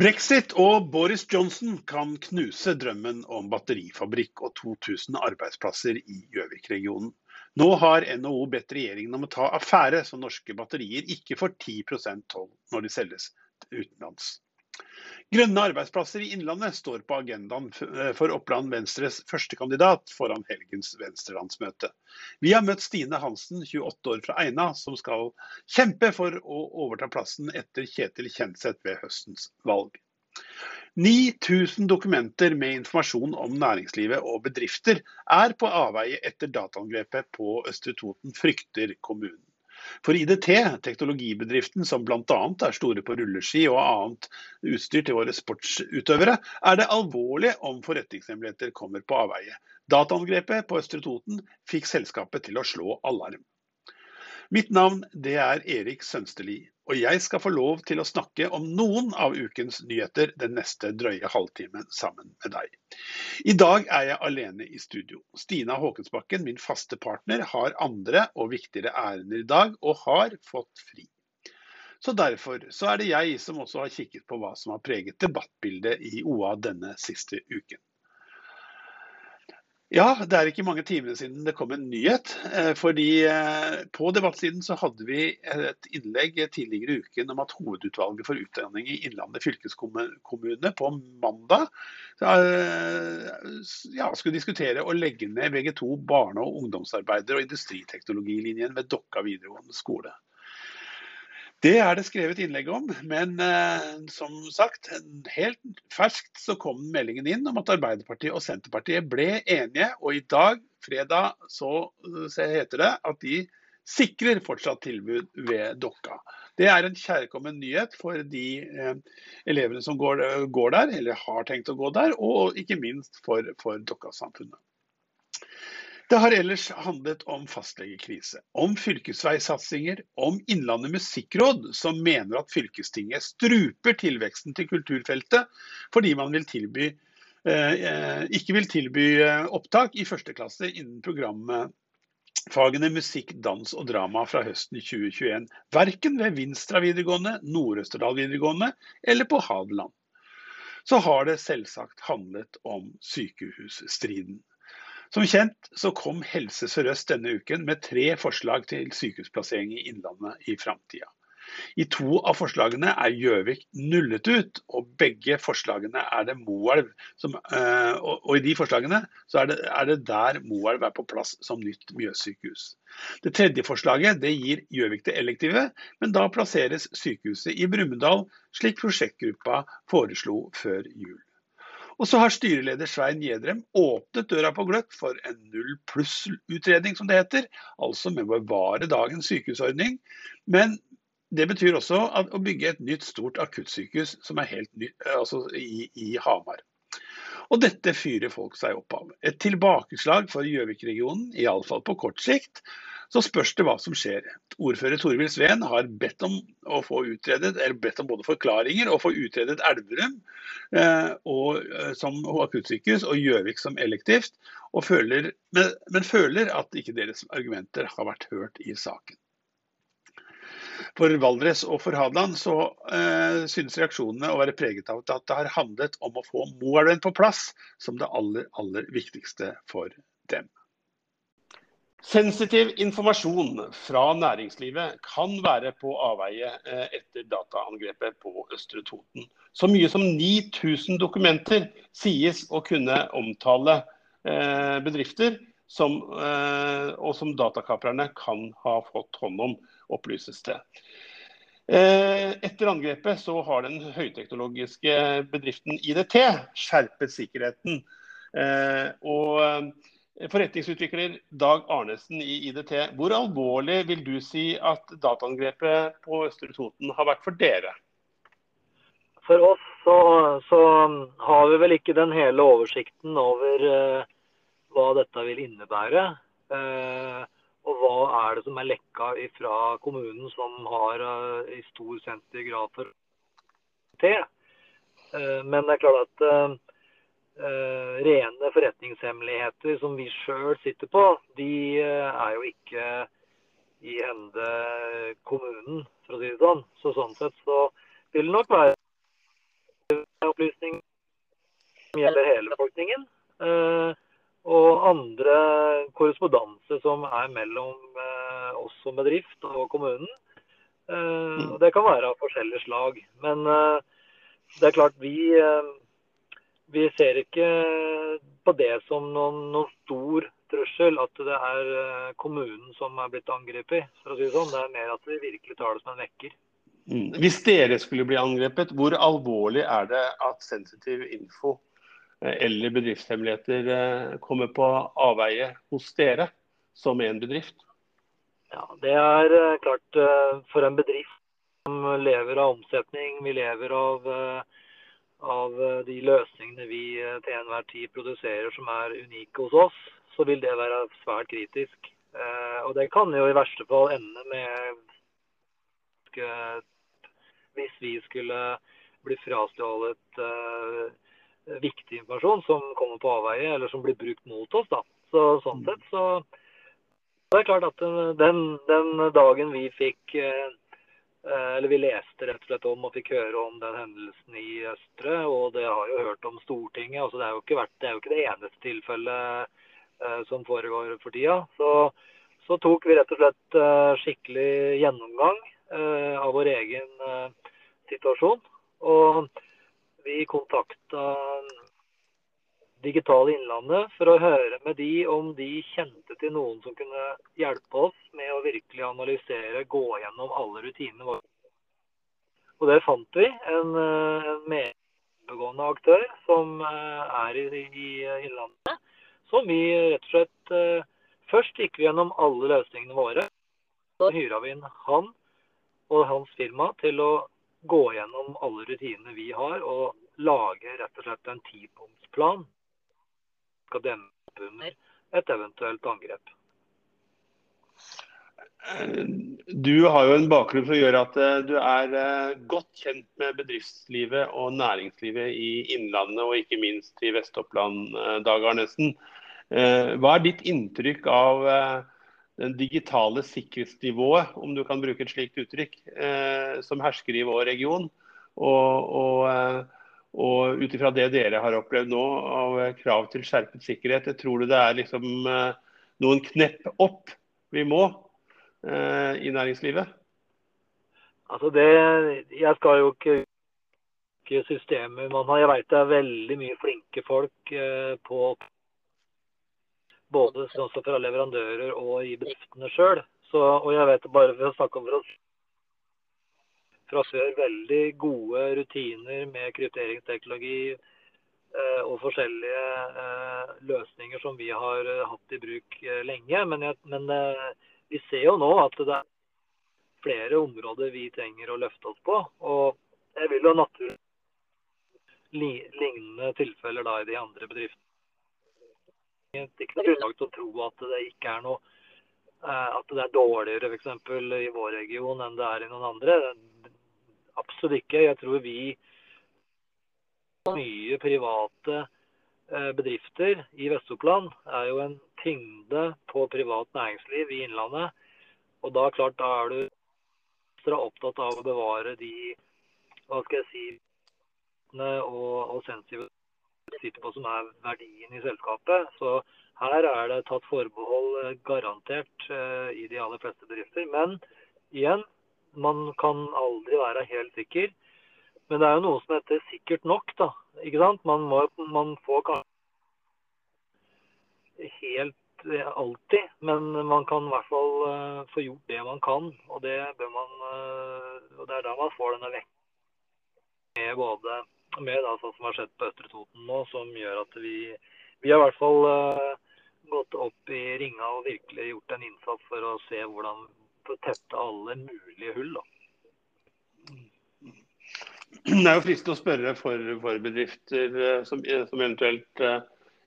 Brexit og Boris Johnson kan knuse drømmen om batterifabrikk og 2000 arbeidsplasser i Gjøvik-regionen. Nå har NHO bedt regjeringen om å ta affære, så norske batterier ikke får 10% toll når de selges utenlands. Grønne arbeidsplasser i Innlandet står på agendaen for Oppland Venstres førstekandidat foran helgens venstrelandsmøte. Vi har møtt Stine Hansen, 28 år fra Eina, som skal kjempe for å overta plassen etter Kjetil Kjenseth ved høstens valg. 9000 dokumenter med informasjon om næringslivet og bedrifter er på avveie etter dataangrepet på Østre Toten, frykter kommunen. For IDT, teknologibedriften som bl.a. er store på rulleski og annet utstyr til våre sportsutøvere, er det alvorlig om forretningshemmeligheter kommer på avveie. Dataangrepet på Østre Toten fikk selskapet til å slå alarm. Mitt navn det er Erik Sønsteli, og jeg skal få lov til å snakke om noen av ukens nyheter den neste drøye halvtimen sammen med deg. I dag er jeg alene i studio. Stina Håkensbakken, min faste partner, har andre og viktigere ærender i dag, og har fått fri. Så Derfor så er det jeg som også har kikket på hva som har preget debattbildet i OA denne siste uken. Ja, det er ikke mange timene siden det kom en nyhet. Eh, fordi eh, På debattsiden så hadde vi et innlegg tidligere i uken om at Hovedutvalget for utdanning i Innlandet fylkeskommune på mandag eh, ja, skulle diskutere å legge ned VG2 barne- og ungdomsarbeider og industriteknologilinjen ved Dokka videregående skole. Det er det skrevet innlegg om, men eh, som sagt, helt ferskt så kom meldingen inn om at Arbeiderpartiet og Senterpartiet ble enige. Og i dag, fredag, så, så heter det at de sikrer fortsatt tilbud ved Dokka. Det er en kjærkommen nyhet for de eh, elevene som går, går, der, eller har tenkt å gå der, og ikke minst for, for Dokka-samfunnet. Det har ellers handlet om fastlegekrise, om fylkesveisatsinger, om Innlandet musikkråd, som mener at fylkestinget struper tilveksten til kulturfeltet fordi man vil tilby, eh, ikke vil tilby eh, opptak i første klasse innen programmet fagene musikk, dans og drama fra høsten 2021. Verken ved Vinstra videregående, Nord-Østerdal videregående eller på Hadeland. Så har det selvsagt handlet om sykehusstriden. Som kjent så kom Helse Sør-Øst denne uken med tre forslag til sykehusplassering i Innlandet i framtida. I to av forslagene er Gjøvik nullet ut, og begge forslagene er det Moelv som eh, Og i de forslagene så er det, er det der Moelv er på plass som nytt Mjøssykehus. Det tredje forslaget det gir Gjøvik det elektive, men da plasseres sykehuset i Brumunddal, slik prosjektgruppa foreslo før jul. Og så har styreleder Svein Gjedrem åpnet døra på gløtt for en null pluss-utredning, som det heter. Altså med å bevare dagens sykehusordning. Men det betyr også å bygge et nytt stort akuttsykehus som er helt nytt, altså i, i Hamar. Og dette fyrer folk seg opp av. Et tilbakeslag for Gjøvik-regionen, iallfall på kort sikt. Så spørs det hva som skjer. Ordfører Torvild Sveen har bedt om å få utredet, eller bedt om både forklaringer og få utredet Elverum eh, og, eh, som akuttsykehus og Gjøvik som elektivt, føler, men, men, føler at ikke deres argumenter har vært hørt i saken. For Valdres og for Hadeland så eh, synes reaksjonene å være preget av at det har handlet om å få Moelven på plass som det aller, aller viktigste for dem. Sensitiv informasjon fra næringslivet kan være på avveie eh, etter dataangrepet på Østre Toten. Så mye som 9000 dokumenter sies å kunne omtale eh, bedrifter som, eh, og som datakaprerne kan ha fått hånd om, opplyses det. Etter angrepet så har den høyteknologiske bedriften IDT skjerpet sikkerheten. Og Forretningsutvikler Dag Arnesen i IDT, hvor alvorlig vil du si at dataangrepet på Østre Toten har vært for dere? For oss så, så har vi vel ikke den hele oversikten over uh, hva dette vil innebære. Uh, og hva er det som er lekka fra kommunen som har uh, i stor sentig grad for det. men det er klart at rene forretningshemmeligheter som vi sjøl sitter på, de uh, er jo ikke i hende kommunen, for å si det sånn. Så sånn sett så vil det nok være opplysninger som gjelder hele befolkningen. Eh, og andre korrespondanse som er mellom eh, oss som bedrift og kommunen. Eh, og det kan være av forskjellige slag. Men det er klart, vi, vi ser ikke på det som noen, noen stor trussel at det er kommunen som er blitt angrepet. for å si Det sånn. Det er mer at vi virkelig tar det som en vekker. Mm. Hvis dere skulle bli angrepet, hvor alvorlig er det at sensitiv info eh, eller bedriftshemmeligheter eh, kommer på avveie hos dere som en bedrift? Ja, Det er eh, klart for en bedrift som lever av omsetning, vi lever av, av de løsningene vi til enhver tid produserer som er unike hos oss, så vil det være svært kritisk. Og Det kan jo i verste fall ende med hvis vi skulle bli frastjålet viktig informasjon som kommer på avveie, eller som blir brukt mot oss. da. Så, sånn sett så det er klart at den, den dagen vi fikk eller vi leste rett og slett om og fikk høre om den hendelsen i Østre, og det har jo hørt om Stortinget. altså Det er jo ikke, vært, det, jo ikke det eneste tilfellet eh, som foregår for tida. Så, så, tok vi rett og slett eh, skikkelig gjennomgang eh, av vår egen situasjon. Og vi kontakta Digitale Innlandet for å høre med de om de kjente til noen som kunne hjelpe oss med å virkelig analysere, gå gjennom alle rutinene våre. Og det fant vi. En, en medbegående aktør som eh, er i, i, Innlandet. Som vi rett og slett eh, Først gikk vi gjennom alle løsningene våre. Så hyra vi inn han og hans firma til å gå gjennom alle rutinene vi har, og lage rett og slett en tipunktsplan skal dempe under et eventuelt angrep. Du har jo en bakgrunn for å gjøre at eh, du er eh, godt kjent med bedriftslivet og næringslivet i Innlandet, og ikke minst i Vest-Oppland, eh, Dag Arnesen. Hva er ditt inntrykk av den digitale sikkerhetsnivået, om du kan bruke et slikt uttrykk, som hersker i vår region. Og, og, og ut ifra det dere har opplevd nå av krav til skjerpet sikkerhet, tror du det er liksom eh, noen knepp opp vi må eh, i næringslivet? Altså det, Jeg skal jo ikke systemet man har. Jeg vet det er veldig mye flinke folk eh, på både fra leverandører og i bedriftene sjøl. Og jeg vet bare for å snakke om for oss fra før veldig gode rutiner med krypteringsteknologi eh, og forskjellige eh, løsninger som vi har eh, hatt i bruk lenge. Men, jeg, men vi ser jo nå at det er flere områder vi trenger å løfte oss på. Og jeg vil jo naturlig lignende tilfeller da i de andre bedriftene Det er ikke noe grunnlag til å tro at det ikke er noe at det er dårligere f.eks. i vår region enn det er i noen andre. Absolutt ikke. Jeg tror vi mye private eh, bedrifter i Vest-Oppland er jo en tyngde på privat næringsliv i Innlandet. Og da klart, da er du ekstra opptatt av å bevare de hva skal jeg si, og, og sensitive sitter på som er verdien i selskapet. Så her er det tatt forbehold eh, garantert eh, i de aller fleste bedrifter. Men igjen, man kan aldri være helt sikker. Men det er jo noe som heter sikkert nok, da. Ikke sant? Man, må, man får kanskje helt eh, alltid, men man kan i hvert fall uh, få gjort det man kan. Og det bør man uh, Og det er da man får denne vekten med både med da, sånn som har skjedd på Østre Toten nå, som gjør at vi, vi har i hvert fall uh, gått opp i ringa og virkelig gjort en innsats for å se hvordan tette alle mulige hull. da. Det er jo fristende å spørre for, for bedrifter uh, som, eh, som, eventuelt uh,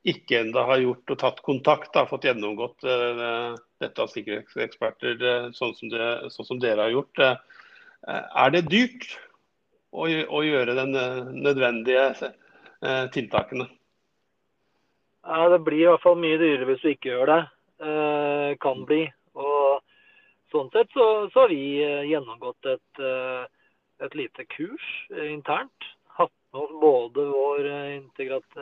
ikke enda har gjort og tatt kontakt, har fått gjennomgått dette av sikkerhetseksperter sånn som, det, sånn, som dere har gjort. Er det dyrt å, å gjøre de nødvendige eh, tiltakene. Ja, Det blir i hvert fall mye dyrere hvis du ikke gjør det. Eh, kan bli. Sånn sett så, så har vi eh, gjennomgått et, eh, et lite kurs internt. Hatt hos både vår, integrat,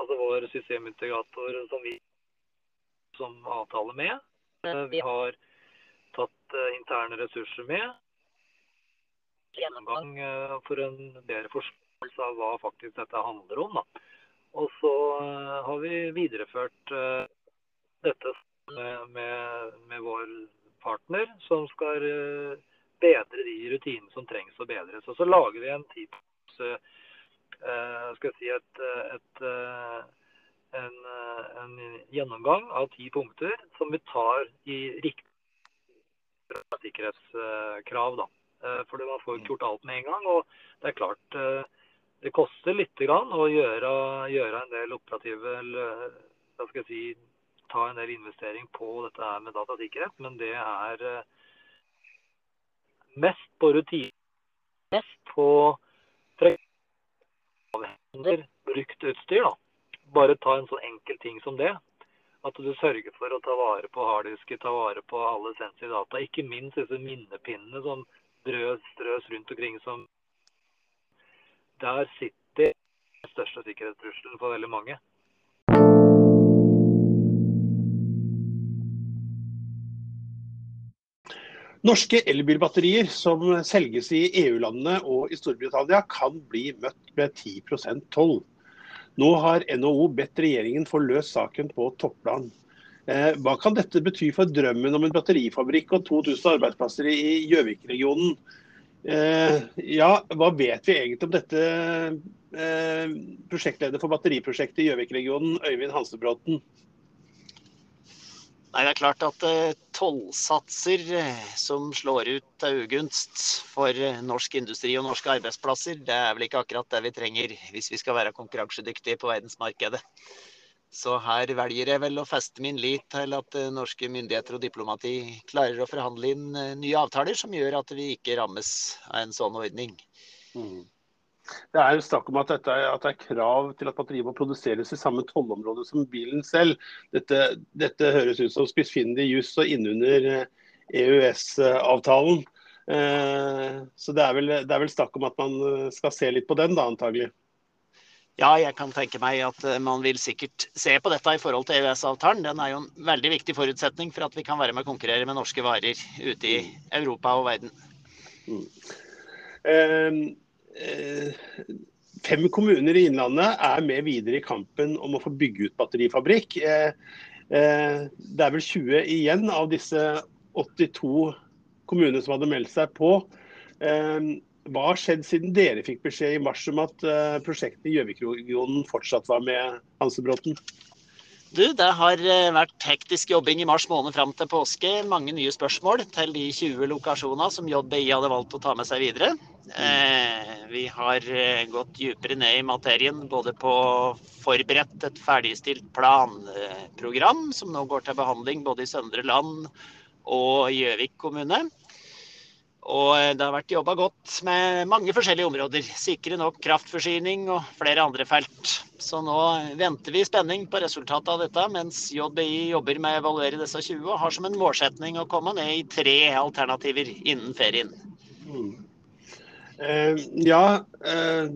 altså vår systemintegrator som vi som avtaler med. Vi har tatt interne ressurser med. Gjennomgang for en bedre forståelse av hva faktisk dette handler om. Da. Og så har vi videreført dette med, med, med vår partner, som skal bedre de rutinene som trengs å bedres. Så lager vi en tips, uh, skal jeg si et, et, en, en, gjennomgang av ti punkter som vi tar i riktig sikkerhetskrav. da. For man får ikke gjort alt med en gang. og det er klart det koster litt å gjøre, gjøre en del operative si, ta en del investering på dette her med datasikkerhet, men det er mest på rutine. Mest på avhender brukt utstyr. da. Bare ta en sånn enkel ting som det. At du sørger for å ta vare på harddisker, ta vare på alle sensitive data. Ikke minst disse minnepinnene som drøs, strøs rundt omkring. som Der sitter den største sikkerhetstrusselen for veldig mange. Norske elbilbatterier som selges i EU-landene og i Storbritannia kan bli møtt med 10% toll. Nå har NHO bedt regjeringen få løst saken på topplan. Eh, hva kan dette bety for drømmen om en batterifabrikk og 2000 arbeidsplasser i Gjøvik-regionen? Eh, ja, hva vet vi egentlig om dette, eh, prosjektleder for batteriprosjektet i Gjøvik-regionen, Øyvind Hansebråten? Nei, Det er klart at uh, tollsatser uh, som slår ut til ugunst for norsk industri og norske arbeidsplasser, det er vel ikke akkurat det vi trenger hvis vi skal være konkurransedyktige på verdensmarkedet. Så her velger jeg vel å feste min lit til at norske myndigheter og diplomati klarer å forhandle inn nye avtaler som gjør at vi ikke rammes av en sånn ordning. Mm. Det er jo snakk om at, dette, at, det er krav til at batteriet må produseres i samme tollområde som bilen selv. Dette, dette høres ut som spissfindig juss og innunder EØS-avtalen. Eh, eh, så det er, vel, det er vel snakk om at man eh, skal se litt på den, da antagelig. Ja, jeg kan tenke meg at man vil sikkert se på dette i forhold til EØS-avtalen. Den er jo en veldig viktig forutsetning for at vi kan være med å konkurrere med norske varer ute i Europa og verden. Mm. Um, fem kommuner i Innlandet er med videre i kampen om å få bygge ut batterifabrikk. Eh, eh, det er vel 20 igjen av disse 82 kommunene som hadde meldt seg på. Hva har skjedd siden dere fikk beskjed i mars om at prosjektet i Gjøvik-regionen fortsatt var med, Hansebråten? Du, det har eh, vært hektisk jobbing i mars måned fram til påske. Mange nye spørsmål til de 20 lokasjonene som JBI hadde valgt å ta med seg videre. Eh, vi har eh, gått dypere ned i materien, både på forberedt et ferdigstilt planprogram, som nå går til behandling både i Søndre Land og Gjøvik kommune. Og eh, det har vært jobba godt med mange forskjellige områder. Sikre nok kraftforsyning og flere andre felt. Så nå venter vi i spenning på resultatet av dette, mens JBI jobber med å evaluere disse 20 og har som en målsetning å komme ned i tre alternativer innen ferien. Mm. Eh, ja, eh,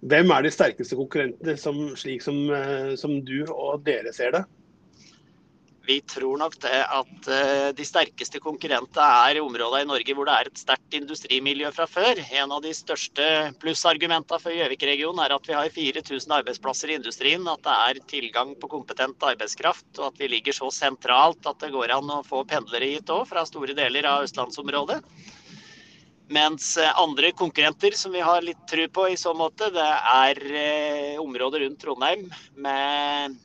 hvem er de sterkeste konkurrentene, som, slik som, uh, som du og dere ser det? Vi tror nok det at eh, de sterkeste konkurrentene er områder i Norge hvor det er et sterkt industrimiljø fra før. En av de største plussargumentene for Gjøvik-regionen er at vi har 4000 arbeidsplasser i industrien, at det er tilgang på kompetent arbeidskraft, og at vi ligger så sentralt at det går an å få pendlere hit òg, fra store deler av østlandsområdet. Mens eh, andre konkurrenter som vi har litt tru på i så måte, det er eh, områder rundt Trondheim med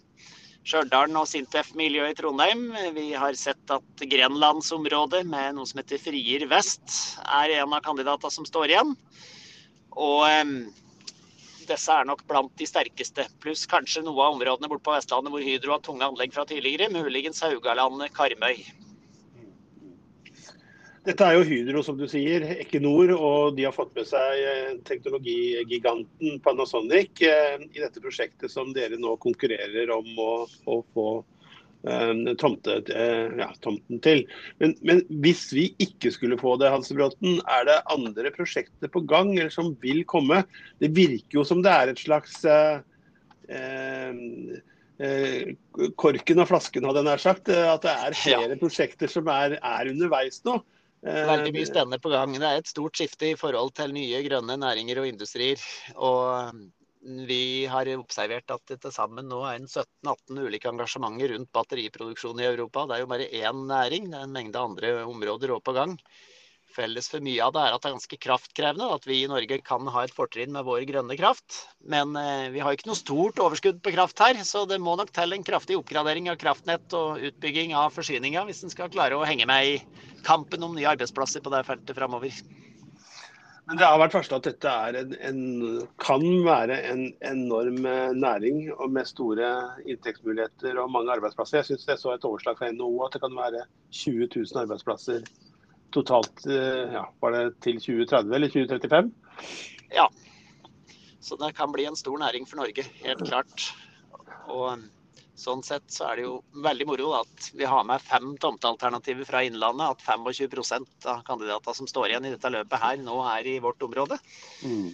Stjørdal og Sintef-miljøet i Trondheim. Vi har sett at Grenlandsområdet med noe som heter Frier vest, er en av kandidatene som står igjen. Og disse er nok blant de sterkeste. Pluss kanskje noe av områdene borte på Vestlandet hvor Hydro har tunge anlegg fra tidligere. Muligens Haugalandet, Karmøy. Dette er jo Hydro, som du sier, Equinor, og de har fått med seg eh, teknologigiganten Panasonic eh, i dette prosjektet som dere nå konkurrerer om å, å få tomte, ja, tomten til. Men, men, hvis vi ikke skulle få det, Hans Bråten, er det andre prosjekter på gang eller som vil komme? Det virker jo som det er et slags eh, eh, korken og flasken, hadde jeg nær sagt. At det er flere ja. prosjekter som er, er underveis nå. Veldig mye spennende på gang. Det er et stort skifte i forhold til nye grønne næringer og industrier. Og vi har observert at det til sammen nå er 17-18 ulike engasjementer rundt batteriproduksjon i Europa. Det er jo bare én næring, det er en mengde andre områder òg på gang. Felles for mye av det er at det er ganske kraftkrevende. At vi i Norge kan ha et fortrinn med vår grønne kraft. Men eh, vi har ikke noe stort overskudd på kraft her, så det må nok til en kraftig oppgradering av kraftnett og utbygging av forsyninga hvis en skal klare å henge med i kampen om nye arbeidsplasser på det feltet framover. Men det har vært varsla at dette en, en, kan være en enorm eh, næring og med store inntektsmuligheter og mange arbeidsplasser. Jeg syns jeg så et overslag fra NHO at det kan være 20 000 arbeidsplasser totalt eh, ja, var det til 2030 eller 2035? Ja. Så det kan bli en stor næring for Norge, helt klart. Og Sånn sett så er det jo veldig moro at vi har med fem tomtealternativer fra Innlandet. At 25 av kandidatene som står igjen i dette løpet her, nå er i vårt område. Mm.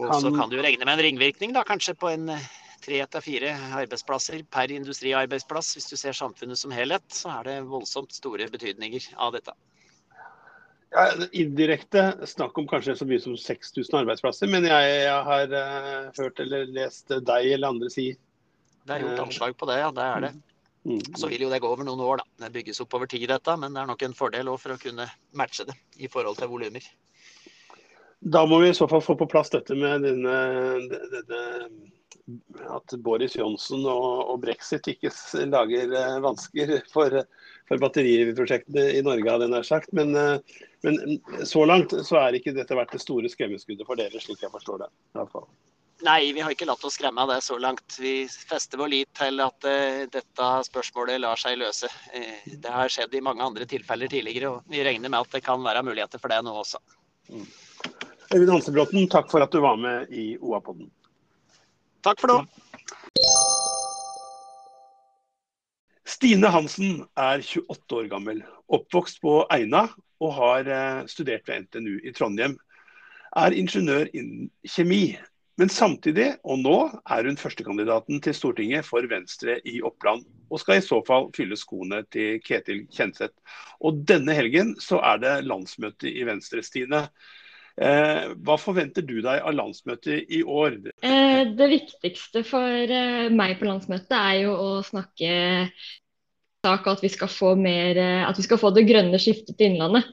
Og så kan du regne med en ringvirkning, da, kanskje på en eh, tre til fire arbeidsplasser per industriarbeidsplass. Hvis du ser samfunnet som helhet, så er det voldsomt store betydninger av dette. Ja, indirekte snakk om kanskje så mye som 6000 arbeidsplasser. Men jeg, jeg har uh, hørt eller lest deg eller andre si det er gjort eh, anslag på det, ja. Det er det. Mm. Mm. Så vil jo det gå over noen år, da. Det bygges opp over tid, dette. Men det er nok en fordel for å kunne matche det i forhold til volumer. Da må vi i så fall få på plass dette med denne, denne at Boris Johnsen og, og, brexit ikke lager eh, vansker for, for batteriprosjektene i Norge, hadde jeg nær sagt. Men, eh, men, så langt så er ikke dette vært det store skremmeskuddet for dere, slik jeg forstår det. I hvert fall. Nei, vi har ikke latt oss skremme av det så langt. Vi fester vår lit til at uh, dette spørsmålet lar seg løse. Uh, det har skjedd i mange andre tilfeller tidligere, og vi regner med at det kan være muligheter for det nå også. Mm. Øyvind Hansebråten, takk for at du var med i OA-podden. Takk for nå. Stine Hansen er 28 år gammel, oppvokst på Eina og har eh, studert ved NTNU i Trondheim. Er ingeniør innen kjemi, men samtidig, og nå, er hun førstekandidaten til Stortinget for Venstre i Oppland. Og skal i så fall fylle skoene til Ketil Kjenseth. Og denne helgen så er det landsmøte i Venstre, Stine. Eh, hva forventer du deg av landsmøtet i år? Eh, det viktigste for eh, meg på landsmøtet er jo å snakke sak at vi skal få, at vi skal få det grønne skiftet til Innlandet.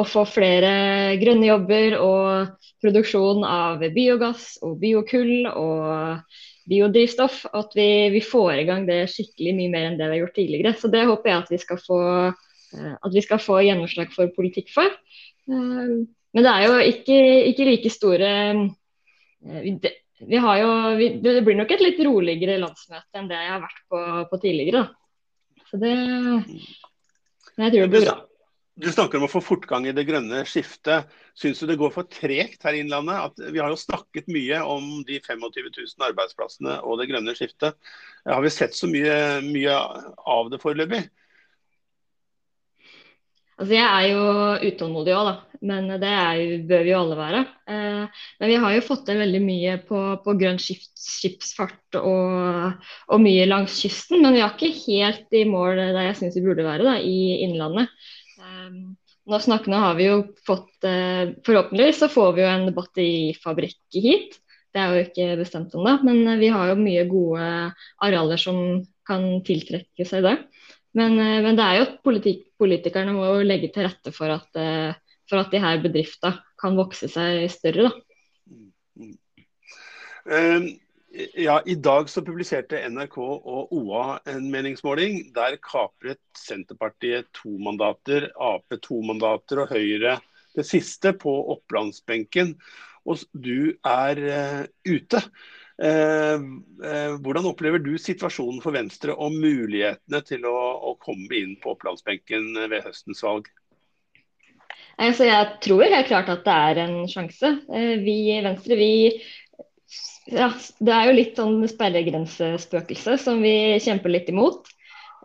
Og få flere grønne jobber og produksjon av biogass og biokull og biodrivstoff. At vi, vi, får i gang det skikkelig mye mer enn det vi har gjort tidligere. Så det håper jeg at vi skal få, vi skal få gjennomslag for politikk for. Men det er jo ikke, ikke like store det, vi har jo, vi, det blir nok et litt roligere landsmøte enn det jeg har vært på, på tidligere. Da. Så det Jeg tror det blir bra. Du snakker om å få fortgang i det grønne skiftet. Syns du det går for tregt her i Innlandet? At vi har jo snakket mye om de 25 000 arbeidsplassene og det grønne skiftet. Har vi sett så mye, mye av det foreløpig? Altså jeg er jo utålmodig òg, da. Men det er, bør vi jo alle være. Eh, men vi har jo fått til veldig mye på, på grønn skipsfart og, og, mye langs kysten. Men vi er ikke helt i mål der jeg syns vi burde være, da, i Innlandet. Eh, nå, snakkende har vi jo fått eh, Forhåpentligvis så får vi jo en batterifabrikk hit. Det er jo ikke bestemt det, men vi har jo mye gode arealer som kan tiltrekke seg det. Men, eh, men, det er jo at politikerne må legge til rette for at, eh, for at de her bedriftene kan vokse seg større. Um, ja, I dag så publiserte NRK og OA en meningsmåling. Der kapret Senterpartiet to mandater, Ap to mandater og Høyre det siste på Opplandsbenken. Og du er uh, ute. Uh, uh, hvordan opplever du situasjonen for Venstre og mulighetene til å, å komme inn på Opplandsbenken ved høstens valg? Altså, jeg tror helt klart at det er en sjanse. Eh, vi i Venstre vi, ja, det er jo litt sånn sperregrensespøkelse som vi kjemper litt imot.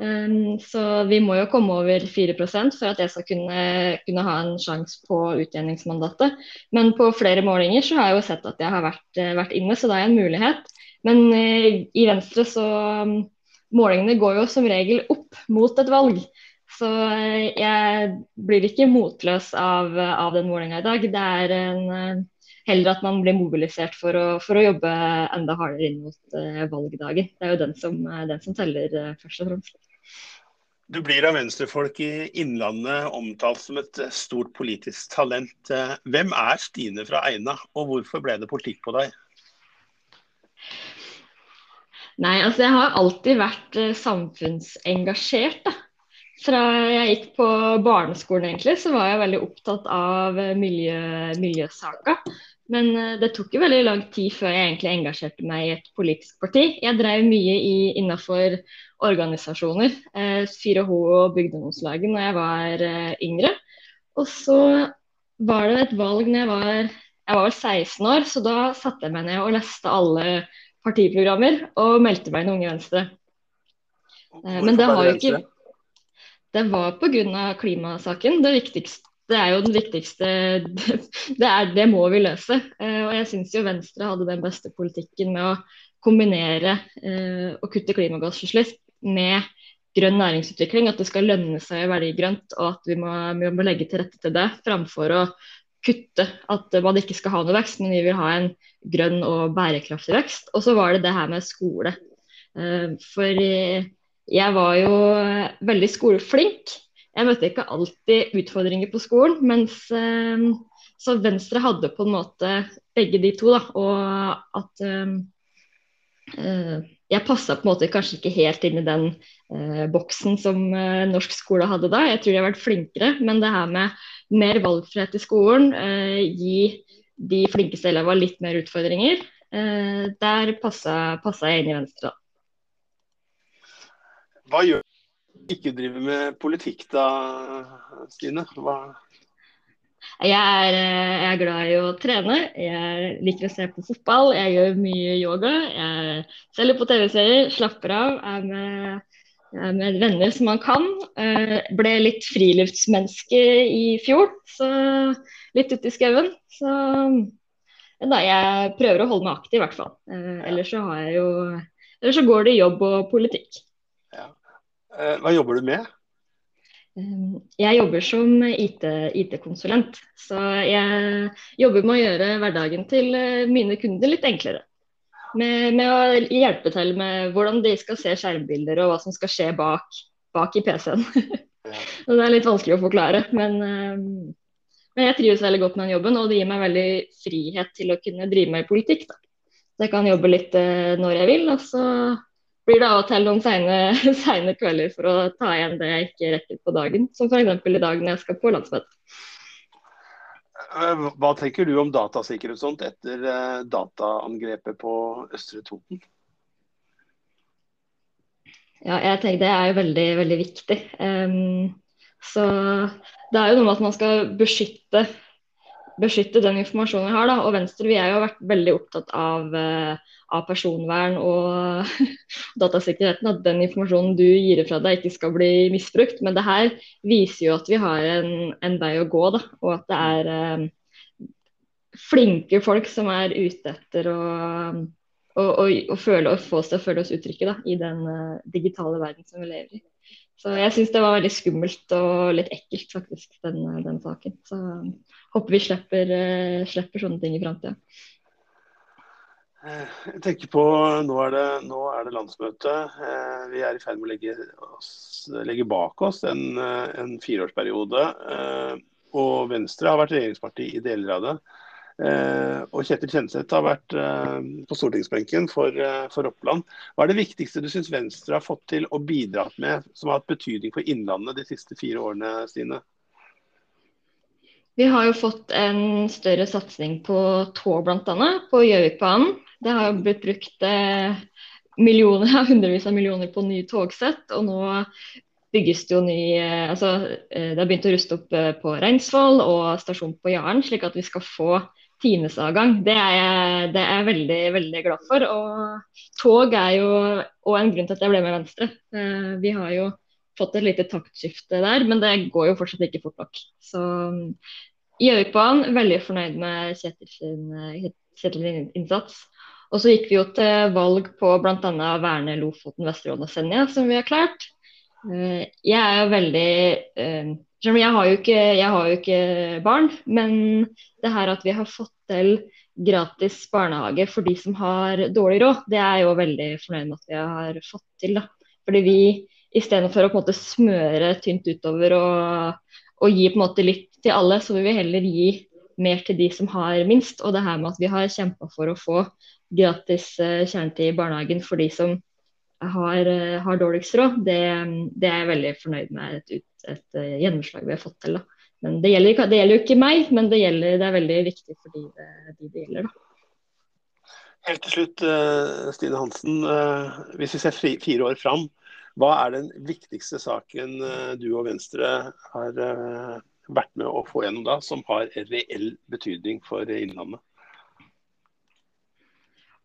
Um, så vi må jo komme over 4% for at jeg skal kunne, kunne ha en sjanse på utjevningsmandatet. Men på flere målinger så har jeg jo sett at jeg har vært, eh, vært inne, så det er en mulighet. Men i Venstre så Målingene går jo som regel opp mot et valg. Så uh, jeg blir ikke motløs av, av den målinga i dag. Det er en heller at man blir mobilisert for å, for å jobbe enda hardere inn mot uh, valgdagen. Det er jo den som, den som teller uh, først og fremst. Du blir av venstrefolk i Innlandet omtalt som et stort politisk talent. Hvem er Stine fra Eina, og hvorfor ble det politikk på deg? Nei, altså jeg har alltid vært samfunnsengasjert. da. Fra jeg gikk på barneskolen, egentlig, så var jeg veldig opptatt av miljø, miljøsaka. Men eh, det tok jo veldig lang tid før jeg egentlig engasjerte meg i et politisk parti. Jeg drev mye i, innenfor organisasjoner, eh, 4H og Bygdeungdomslaget, når jeg var eh, yngre. Og så var det et valg når jeg var jeg var vel 16 år, så da satte jeg meg ned og leste alle partiprogrammer og meldte meg i Unge Venstre. Eh, men det har jo ikke Det var pga. klimasaken. Det viktigste det er jo den viktigste Det, er, det må vi løse. Eh, og jeg syns jo Venstre hadde den beste politikken med å kombinere eh, og kutte klimagassutslipp med grønn næringsutvikling. At det skal lønne seg å velge grønt, og at vi må, vi må, legge til rette til det. Framfor å kutte at man ikke skal ha noe vekst, men vi vil ha en grønn og bærekraftig vekst. Og så var det det her med skole. Eh, for jeg var jo veldig skoleflink. Jeg møtte ikke alltid utfordringer på skolen, mens eh, så Venstre hadde på en måte begge de to. Da, og at eh, eh jeg passa på en måte kanskje ikke helt inn i den eh, boksen som eh, norsk skole hadde da. Jeg tror de har vært flinkere, men det her med mer valgfrihet i skolen, eh, gi de flinkeste elevene litt mer utfordringer, der passa, passa jeg inn i Venstre. da. Hva gjør du ikke driver med politikk da, Stine? Hva jeg er, eh, jeg er, glad i å trene. Jeg liker å se på fotball. Jeg gjør mye yoga. Jeg selger på TV-serier, slapper av. Er med, er med, venner som man kan. Jeg eh, ble litt friluftsmenneske i fjor, så litt ute i skauen. Så da, jeg prøver å holde meg aktiv, i hvert fall. Eh, ellers så jo Ellers så går det jobb og politikk. Eh, hva jobber du med? Ehm, jeg jobber som IT-konsulent. IT så jeg jobber med å gjøre hverdagen til eh, mine kunder litt enklere. Med, med, å hjelpe til med hvordan de skal se skjermbilder og hva som skal skje bak, bak i PC-en. det er litt vanskelig å forklare. Men, ehm, men, jeg trives veldig godt med den jobben, og det gir meg veldig frihet til å kunne drive med politikk. Da. Så jeg kan jobbe litt eh, når jeg vil. og så blir det av og til noen seine kvelder for å ta igjen det jeg ikke rekker på dagen. Som f.eks. i dag når jeg skal på landsmøte. Eh, hva tenker du om datasikkerhet og sånt etter eh, dataangrepet på Østre Toten? Ja, jeg tenker Det er jo veldig, veldig viktig. Um, så Det er jo noe med at man skal beskytte, beskytte den informasjonen vi har. Da. Og Venstre vi er jo vært veldig opptatt av uh, av personvern og datasikkerheten, at den informasjonen du gir fra deg ikke skal bli misbrukt. Men det her viser jo at vi har en, en vei å gå, da, og at det er eh, flinke folk som er ute etter å, og, og, og, føle, få oss til å føle oss utrygge i den uh, digitale verden som vi lever i. Så jeg syns det var veldig skummelt og litt ekkelt, faktisk, den, den saken. Så håper vi slipper, uh, slipper sånne ting i framtida. Eh, jeg tenker på, Nå er det, nå er det landsmøte. Eh, vi er i ferd med å legge, oss, legge bak oss en, eh, en, fireårsperiode. Og Venstre har vært regjeringsparti i deler av det. Og Kjetil Kjenseth har vært på stortingsbenken for, for Oppland. Hva er det viktigste du syns Venstre har fått til og bidratt med, som har hatt betydning for Innlandet de siste fire årene, Stine? Vi har jo fått en større satsing på tog, bl.a. På Gjøvikbanen. Det har jo blitt brukt eh, millioner, hundrevis av millioner på nye togsett. Og nå bygges det jo ny eh, altså, eh, Det har begynt å ruste opp på Reinsvoll og stasjon på Jaren, slik at vi skal få timesavgang. Det er jeg, det er veldig, veldig glad for. Og tog er jo og en grunn til at jeg ble med Venstre. Eh, vi har jo fått et lite taktskifte der, men det går jo fortsatt ikke fort nok. Så Gjøvikbanen, veldig fornøyd med Kjetil sin, Kjetil innsats. Og så gikk vi jo til valg på bl.a. verne Lofoten, Vesterålen og Senja, som vi har klart. Eh, jeg er jo veldig eh, jeg har, ikke, jeg har jo ikke barn, men det her at vi har fått til gratis barnehage for de som har dårlig råd, det er jeg jo veldig fornøyd med at vi har fått til. da. Fordi vi istedenfor å på en måte smøre tynt utover og, og, gi på en måte litt til alle, så vil vi heller gi mer til de som har minst. Og det her med at vi har kjempa for å få gratis uh, kjernetid i barnehagen for de som har, uh, har dårligst råd, det, det, er jeg veldig fornøyd med et, et, et gjennomslag vi har fått til. da. Men det gjelder, det gjelder, jo ikke meg, men det, gjelder, det er veldig viktig for de det, de det gjelder. da. Helt til slutt, Stine Hansen. Hvis vi ser fire år fram, hva er den viktigste saken eh, du og Venstre har eh, vært med å få gjennom da, som har reell betydning for Innlandet?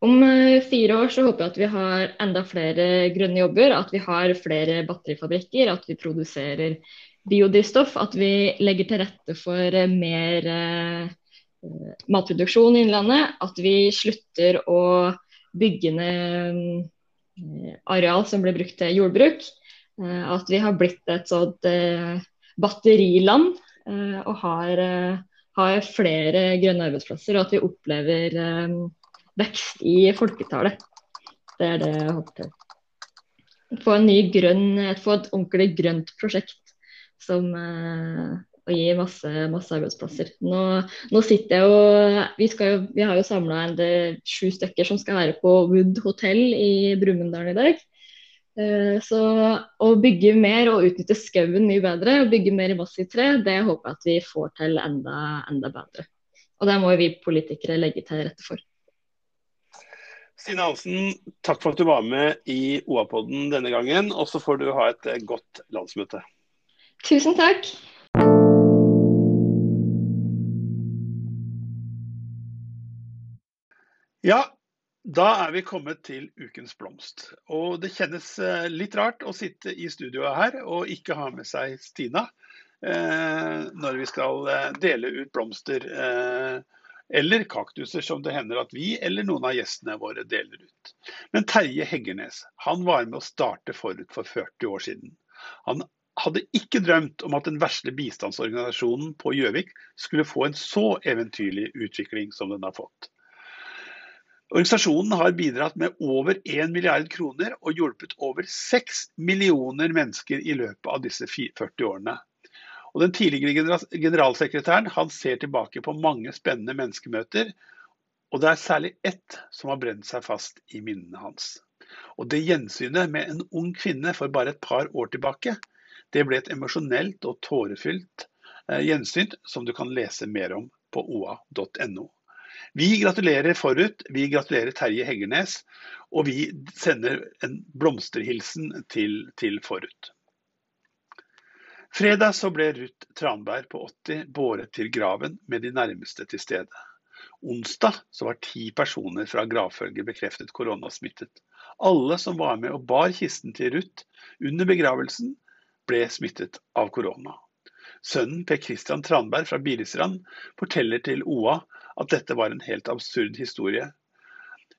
Om eh, fire år så håper jeg at vi har enda flere grønne jobber, at vi har flere batterifabrikker, at vi produserer biodrivstoff, at vi legger til rette for mer matproduksjon i Innlandet, at vi slutter å bygge ned Eh, areal som blir brukt til jordbruk. Eh, at vi har blitt et sånt eh, batteriland og har, har, flere grønne arbeidsplasser. Og at vi opplever vekst i folketallet. Det er det jeg håper til. Få et ordentlig grønt prosjekt som og gi masse, masse arbeidsplasser. Nå, nå, sitter jeg og Vi, jo, vi har jo samla sju stykker som skal være på Wood hotell i Brumunddal i dag. Uh, så å bygge mer og utnytte skauen mye bedre, og bygge mer massivt tre, det håper jeg at vi får til enda, enda bedre. Og det må vi politikere legge til rette for. Stine Hansen, takk for at du var med i OA-podden denne gangen. Og så får du ha et godt landsmøte. Tusen takk. Ja, da er vi kommet til ukens blomst. Og det kjennes eh, litt rart å sitte i studioet her og ikke ha med seg Stina eh, når vi skal eh, dele ut blomster. Eh, eller kaktuser, som det hender at vi eller noen av gjestene våre deler ut. Men Terje Heggernes han var med å starte forut for 40 år siden. Han hadde ikke drømt om at den verste bistandsorganisasjonen på Gjøvik skulle få en så eventyrlig utvikling som den har fått. Organisasjonen har bidratt med over 1 milliard kroner og hjulpet over 6 millioner mennesker i løpet av disse 40 årene. Og den tidligere generalsekretæren han ser tilbake på mange spennende menneskemøter, og det er særlig ett som har brent seg fast i minnene hans. Og Det gjensynet med en ung kvinne for bare et par år tilbake, det ble et emosjonelt og tårefylt eh, gjensyn som du kan lese mer om på oa.no. Vi gratulerer forut. Vi gratulerer Terje Heggernes. Og vi sender en blomsterhilsen til, til forut. Fredag så ble Ruth Tranberg på 80 båret til graven med de nærmeste til stede. Onsdag så var ti personer fra gravfølget bekreftet koronasmittet. Alle som var med og bar kisten til Ruth under begravelsen, ble smittet av korona. Sønnen Per Christian Tranberg fra Biristrand forteller til OA at dette var en helt absurd historie.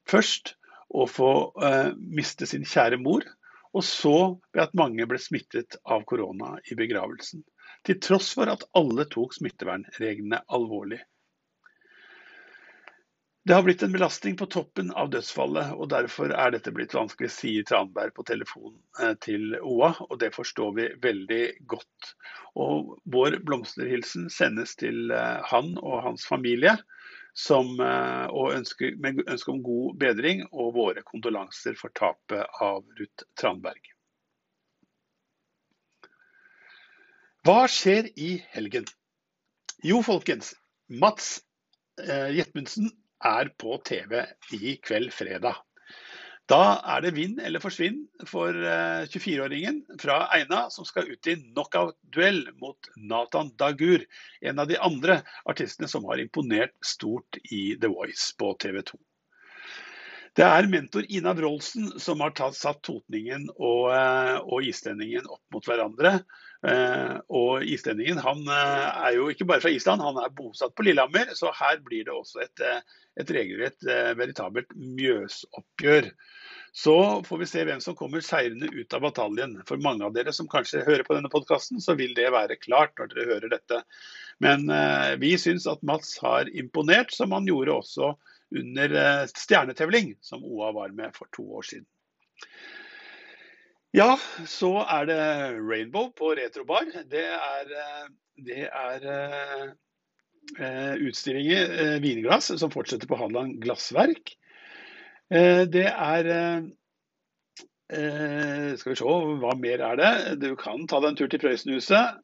Først å få uh, miste sin kjære mor, og så ved at mange ble smittet av korona i begravelsen. Til tross for at alle tok smittevernreglene alvorlig. Det har blitt en belastning på toppen av dødsfallet, og derfor er dette blitt vanskelig, sier Tranberg på telefon eh, til OA, og det forstår vi veldig godt. Og vår blomsterhilsen sendes til eh, han og hans familie, som, eh, og ønsker, med ønske om god bedring og våre kondolanser for tapet av Ruth Tranberg. Hva skjer i helgen? Jo, folkens. Mats eh, Jetmundsen er på TV i kveld fredag. Da er det vinn eller forsvinn for 24-åringen eh, fra Eina, som skal ut i knockout-duell mot Nathan Dagur, en av de andre artistene som har imponert stort i The Voice på TV 2. Det er mentor Ina Wroldsen som har tatt, satt totningen og, eh, og islendingen opp mot hverandre. Eh, og islendingen han eh, er jo ikke bare fra Island, han er bosatt på Lillehammer. Så her blir det også et, et regelrett veritabelt Mjøsoppgjør. Så får vi se hvem som kommer seirende ut av bataljen. For mange av dere som kanskje hører på denne podkasten, så vil det være klart når dere hører dette. Men vi syns at Mats har imponert, som han gjorde også under eh, stjernetevling, som OA var med for to år siden. Ja, så er det Rainbow på Retrobar. Det er, eh, det er uh, utstillinger, vinglass, som fortsetter på Hadeland Glassverk. Det er Skal vi se, hva mer er det? Du kan ta deg en tur til Prøysenhuset.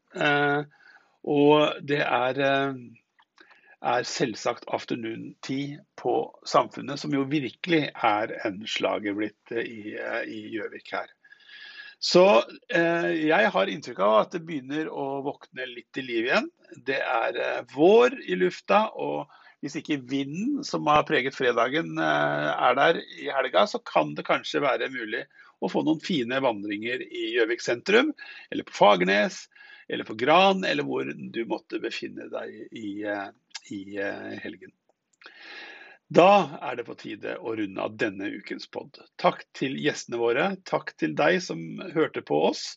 og det er er selvsagt afternoon tea på Samfunnet, som jo virkelig er en slager blitt eh, i Gjøvik her. Så eh, jeg har inntrykk av at det begynner å våkne litt til liv igjen. Det er eh, vår i lufta, og hvis ikke vinden som har preget fredagen eh, er der i helga, så kan det kanskje være mulig å få noen fine vandringer i Gjøvik sentrum, eller på Fagernes, eller på Gran, eller hvor du måtte befinne deg i, eh, i eh, helgen. Da er det på tide å runde av denne ukens pod. Takk til gjestene våre. Takk til deg som hørte på oss.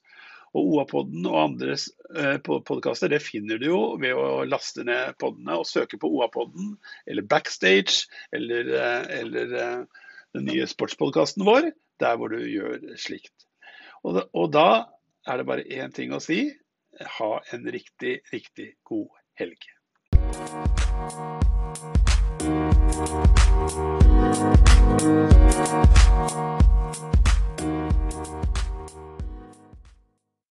Og OA-podden og andre eh, podkaster det finner du jo ved å laste ned podene og søke på OA-podden eller Backstage eller, eh, eller den nye sportspodkasten vår, der hvor du gjør slikt. Og, og da er det bare én ting å si. Ha en riktig, riktig god helg. Thank